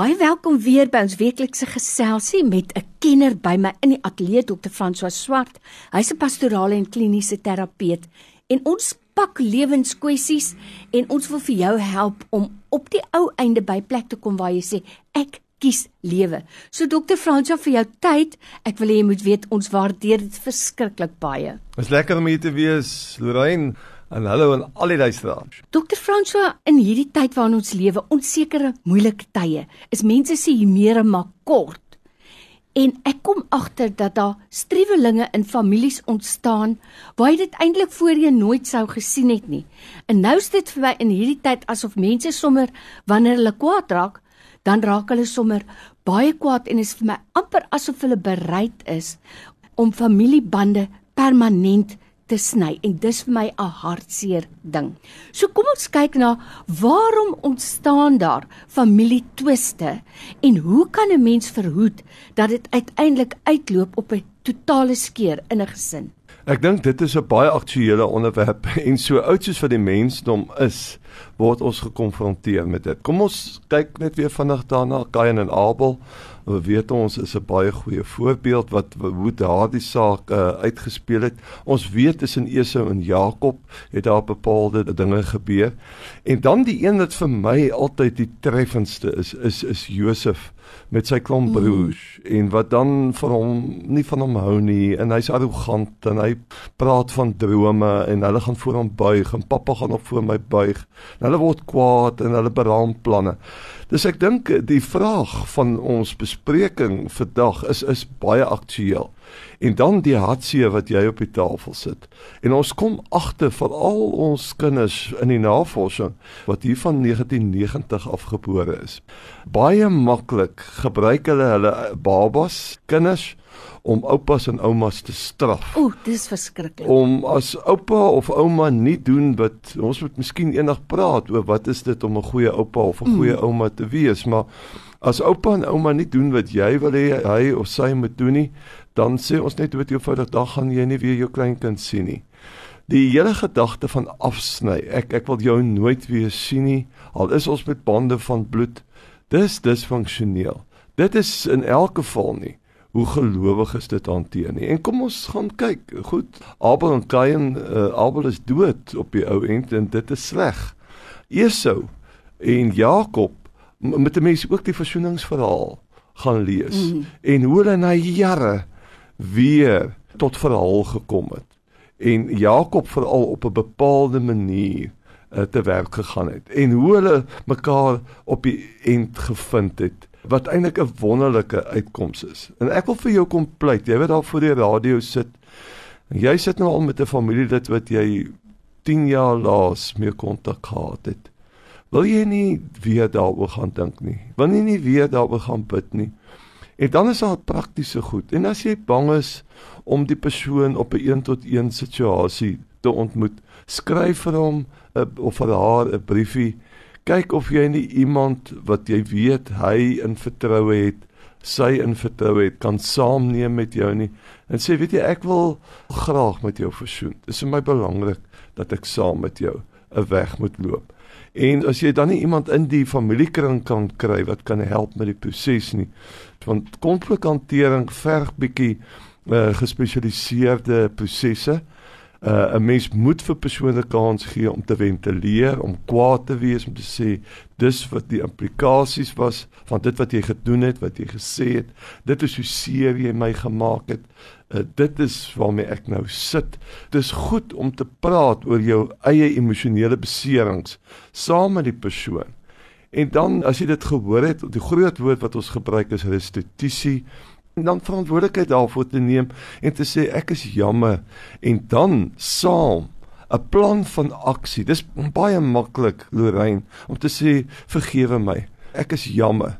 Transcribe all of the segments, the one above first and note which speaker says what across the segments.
Speaker 1: Baie welkom weer by ons weeklikse geselsie met 'n kenner by my in die ateljee Dr. François Swart. Hy's 'n pastorale en kliniese terapeut en ons pak lewenskwessies en ons wil vir jou help om op die ou einde by plek te kom waar jy sê ek kies lewe. So Dr. François vir jou tyd. Ek wil hê jy moet weet ons waardeer dit verskriklik baie.
Speaker 2: Dit is lekker om hier te wees, Lorraine. En hallo aan al die luisteraars.
Speaker 1: Dr. François, in hierdie tyd waarin ons lewe, onsekere, moeilike tye, is mense se humore maar kort. En ek kom agter dat daar striwelinge in families ontstaan waar jy dit eintlik voorheen nooit sou gesien het nie. En nou is dit vir my in hierdie tyd asof mense sommer wanneer hulle kwaad raak, dan raak hulle sommer baie kwaad en is vir my amper asof hulle bereid is om familiebande permanent te sny en dis vir my 'n hartseer ding. So kom ons kyk na waarom ontstaan daar familietwiste en hoe kan 'n mens verhoed dat dit uiteindelik uitloop op 'n totale skeur in 'n gesin?
Speaker 2: Ek dink dit is 'n baie aktuele onderwerp en so oud soos wat die mensdom is, word ons gekonfronteer met dit. Kom ons kyk net weer vinnig daarna Kain en Abel. We weet ons is 'n baie goeie voorbeeld wat hoe daardie saak uh, uitgespeel het. Ons weet tussen Esau en Jakob het daar bepaalde dinge gebeur. En dan die een wat vir my altyd die treffendste is, is is Josef met sy klomp mm. broers mm. en wat dan vir hom nie van hom hou nie en hy's arrogant en hy praat van drome en hulle gaan voor hom buig en pappa gaan op voor my buig. En hulle word kwaad en hulle beraam planne. Dis ek dink die vraag van ons bespreking vandag is is baie aktueel en dan die hartseer wat jy op die tafel sit. En ons kom agter vir al ons kinders in die navorsing wat hier van 1990 afgebore is. Baie maklik gebruik hulle hulle babas, kinders om oupas en oumas te straf.
Speaker 1: Ooh, dis verskriklik.
Speaker 2: Om as oupa of ouma nie doen wat ons moet miskien eendag praat oor wat is dit om 'n goeie oupa of 'n goeie mm. ouma te wees, maar as oupa en ouma nie doen wat jy wil hê hy of sy moet doen nie, dan sê ons net dood eenvoudig dan gaan jy nie weer jou kleinkind sien nie. Die hele gedagte van afsny. Ek ek wil jou nooit weer sien nie. Al is ons met bande van bloed. Dis disfunksioneel. Dit is in elk geval nie hoe gelowig is dit hanteer nie. En kom ons gaan kyk. Goed, Abel en Kain, uh, Abel is dood op die ou end en dit is sleg. Esau en Jakob met die mense ook die versoeningsverhaal gaan lees mm. en hoe hulle na jare weer tot verhaal gekom het en Jakob veral op 'n bepaalde manier uh, te werk gegaan het en hoe hulle mekaar op die end gevind het wat eintlik 'n wonderlike uitkoms is. En ek wil vir jou kom pleit, jy wat daar voor die radio sit jy sit nou al met 'n familielid wat jy 10 jaar laas meer kontak gehad het. Wil jy nie weer daaroor gaan dink nie? Wil jy nie weer daaroor gaan bid nie? En dan is daar praktiese goed. En as jy bang is om die persoon op 'n een, een tot een situasie te ontmoet, skryf vir hom a, of vir haar 'n briefie. Kyk of jy nie iemand wat jy weet hy in vertroue het, sy in vertroue het, kan saamneem met jou nie. En sê, weet jy, ek wil graag met jou versoen. Dit is vir my belangrik dat ek saam met jou 'n weg moet loop. En as jy dan nie iemand in die familiekring kan kry wat kan help met die proses nie, want konflikhantering verg bietjie uh, gespesialiseerde prosesse. Uh, 'n mens moet vir persone kans gee om te ventileer, om kwaad te wees, om te sê dis wat die implikasies was van dit wat jy gedoen het, wat jy gesê het. Dit is hoe seer jy my gemaak het. Uh, dit is waarmee ek nou sit. Dis goed om te praat oor jou eie emosionele beserings saam met die persoon. En dan as jy dit gehoor het, die groot woord wat ons gebruik is restituisie en dan verantwoordelikheid daarvoor te neem en te sê ek is jammer en dan saam 'n plan van aksie. Dis baie maklik, Lorraine, om te sê vergewe my. Ek is jammer.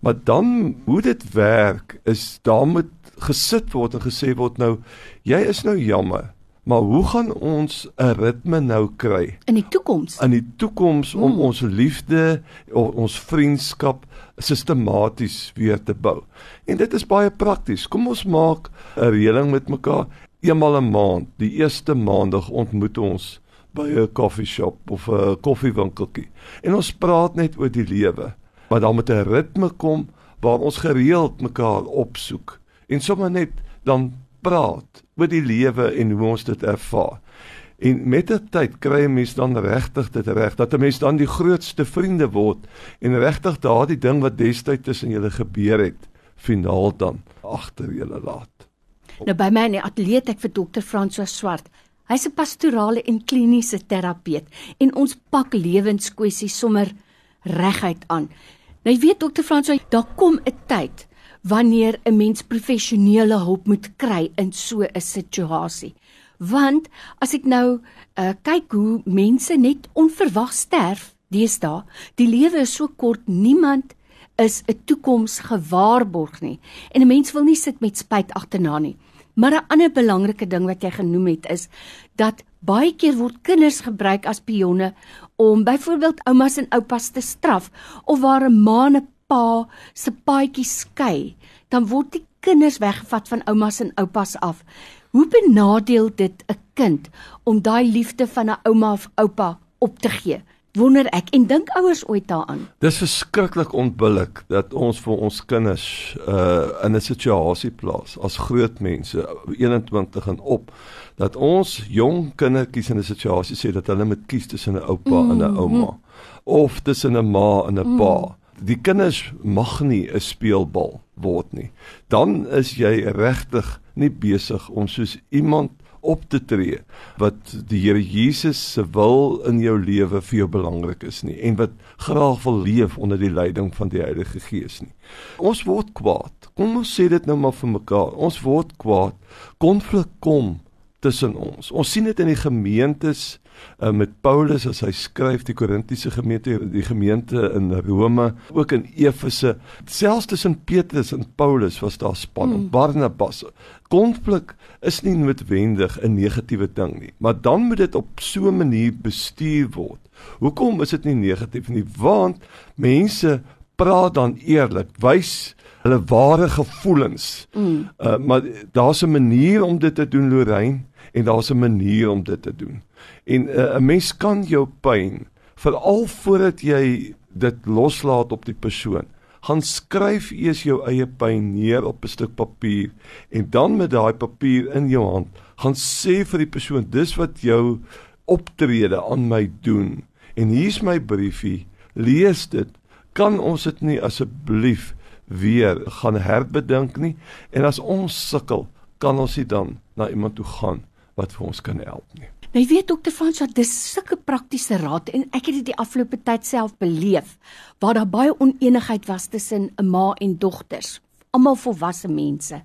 Speaker 2: Maar dan hoe dit werk is daar moet gesit word en gesê word nou jy is nou jammer. Maar hoe gaan ons 'n ritme nou kry
Speaker 1: in die toekoms?
Speaker 2: In die toekoms om hmm. ons liefde, ons vriendskap sistematies weer te bou. En dit is baie prakties. Kom ons maak 'n reëling met mekaar. Eenmal 'n maand, die eerste maandag ontmoet ons by 'n koffieshop of 'n koffiewinkeltjie. En ons praat net oor die lewe. Maar dan moet 'n ritme kom waar ons gereeld mekaar opsoek en sommer net dan praat oor die lewe en hoe ons dit ervaar. En met die tyd kry 'n mens dan regtig dit reg dat 'n mens dan die grootste vriende word en regtig daardie ding wat destyds tussen julle gebeur het, finaal dan agter julle laat.
Speaker 1: Nou by my in die ateljee ek vir dokter François Swart. Hy's 'n pastorale en kliniese terapeut en ons pak lewenskwessies sommer reguit aan. Nou jy weet dokter François, daar kom 'n tyd wanneer 'n mens professionele hulp moet kry in so 'n situasie. Want as ek nou uh, kyk hoe mense net onverwags sterf deesdae, die lewe is so kort, niemand is 'n toekoms gewaarborg nie. En 'n mens wil nie sit met spyt agterna nie. Maar 'n ander belangrike ding wat jy genoem het is dat baie keer word kinders gebruik as pionne om byvoorbeeld oumas en oupas te straf of waar 'n ma en 'n pa se paadjie skei, dan word die kinders weggevat van oumas en oupas af. Hoe benadeel dit 'n kind om daai liefde van 'n ouma of oupa op te gee? Wonder ek en dink ouers ooit daaraan?
Speaker 2: Dis verskriklik onbillik dat ons vir ons kinders uh in 'n situasie plaas as groot mense 21 en op dat ons jong kindertjies in 'n situasie sê dat hulle moet kies tussen 'n oupa mm, en 'n ouma mm. of tussen 'n ma en 'n mm. pa. Die kinders mag nie 'n speelbal word nie. Dan is jy regtig nie besig om soos iemand op te tree wat die Here Jesus se wil in jou lewe vir jou belangrik is nie en wat graag wil leef onder die leiding van die Heilige Gees nie. Ons word kwaad. Kom ons sê dit nou maar vir mekaar. Ons word kwaad. Konflik kom tussen ons. Ons sien dit in die gemeentes uh, met Paulus as hy skryf die Korintiese gemeente, die gemeente in Rome, ook in Efese, selfs tussen Petrus en Paulus was daar spanning. Mm. Barnabas. Konflik is nie noodwendig 'n negatiewe ding nie, maar dan moet dit op so 'n manier bestuur word. Hoekom is dit nie negatief nie? Want mense praat dan eerlik, wys hulle ware gevoelens. Mm. Uh, maar daar's 'n manier om dit te doen, Lorraine, en daar's 'n manier om dit te doen. En uh, 'n mens kan jou pyn veral voordat jy dit loslaat op die persoon. Gaan skryf eers jou eie pyn neer op 'n stuk papier en dan met daai papier in jou hand gaan sê vir die persoon dis wat jou optrede aan my doen. En hier's my briefie. Lees dit. Kan ons dit nie asseblief weer gaan herbedink nie? En as ons sukkel, kan ons dit dan na iemand toe gaan wat vir ons kan help nie.
Speaker 1: Nou jy weet dokter Frans dat dis sulke praktiese raad en ek het dit die afgelope tyd self beleef waar daar baie oneenigheid was tussen 'n ma en dogters, almal volwasse mense.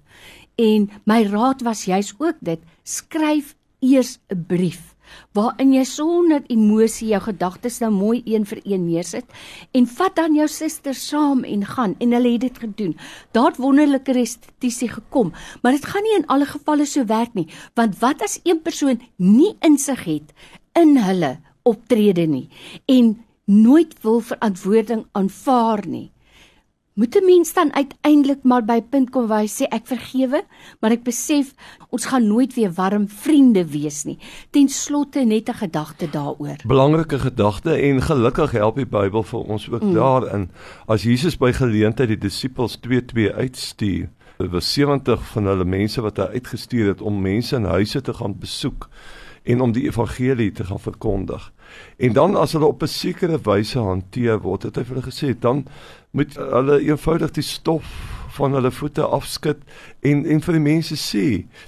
Speaker 1: En my raad was juis ook dit, skryf eers 'n brief waarin jy sonder emosie jou gedagtes nou mooi een vir een neersit en vat dan jou suster saam en gaan en hulle het dit gedoen. Daar het wonderlike restituisie gekom, maar dit gaan nie in alle gevalle so werk nie, want wat as een persoon nie insig het in hulle optrede nie en nooit wil verantwoording aanvaar nie moet 'n mens dan uiteindelik maar by punt kom waar hy sê ek vergewe, maar ek besef ons gaan nooit weer warm vriende wees nie. Ten slotte net 'n gedagte daaroor.
Speaker 2: Belangrike gedagte en gelukkig help die Bybel vir ons ook mm. daarin. As Jesus by geleentheid die disippels 2-2 uitstuur, was 70 van hulle mense wat hy uitgestuur het om mense in huise te gaan besoek en om die evangelie te gaan verkondig. En dan as hulle op 'n sekere wyse hanteer word, het hy vir hulle gesê, dan moet hulle eenvoudig die stof van hulle voete afskud en en vir die mense sê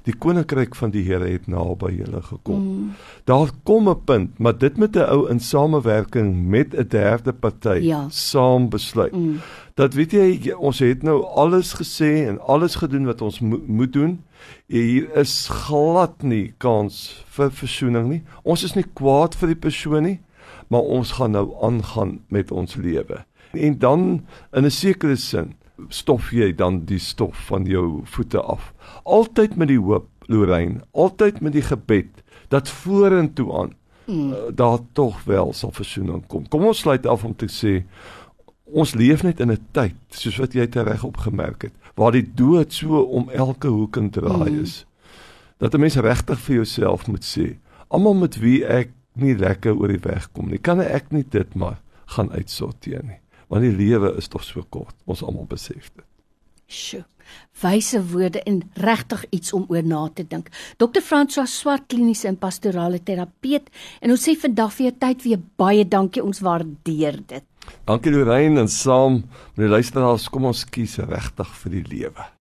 Speaker 2: die koninkryk van die Here het naby julle gekom. Mm. Daar kom 'n punt, maar dit met 'n ou in samewerking met 'n derde party ja. saam besluit. Mm. Dat weet jy ons het nou alles gesê en alles gedoen wat ons mo moet doen. Hier is glad nie kans vir versoening nie. Ons is nie kwaad vir die persoon nie, maar ons gaan nou aangaan met ons lewe. En dan in 'n sekere sin stof jy dan die stof van jou voete af. Altyd met die hoop, Lorraine, altyd met die gebed dat vorentoe aan mm. uh, daar tog wel sal versoening kom. Kom ons sluit af om te sê ons leef net in 'n tyd soos wat jy reg opgemerk het waar die dood so om elke hoek en draai mm. is. Dat 'n mens regtig vir jouself moet sê, almal met wie ek nie lekker oor die weg kom nie, kan ek nie dit maar gaan uitsorteer nie Want die lewe is tog so kort. Ons almal besef dit.
Speaker 1: Sjoe. Wyse woorde en regtig iets om oor na te dink. Dr. François Swart kliniese en pastorale terapeut en ons sê vandag vir jou tyd weer baie dankie. Ons waardeer dit.
Speaker 2: Dankie Lorraine en saam met die luisteraars kom ons kies regtig vir die lewe.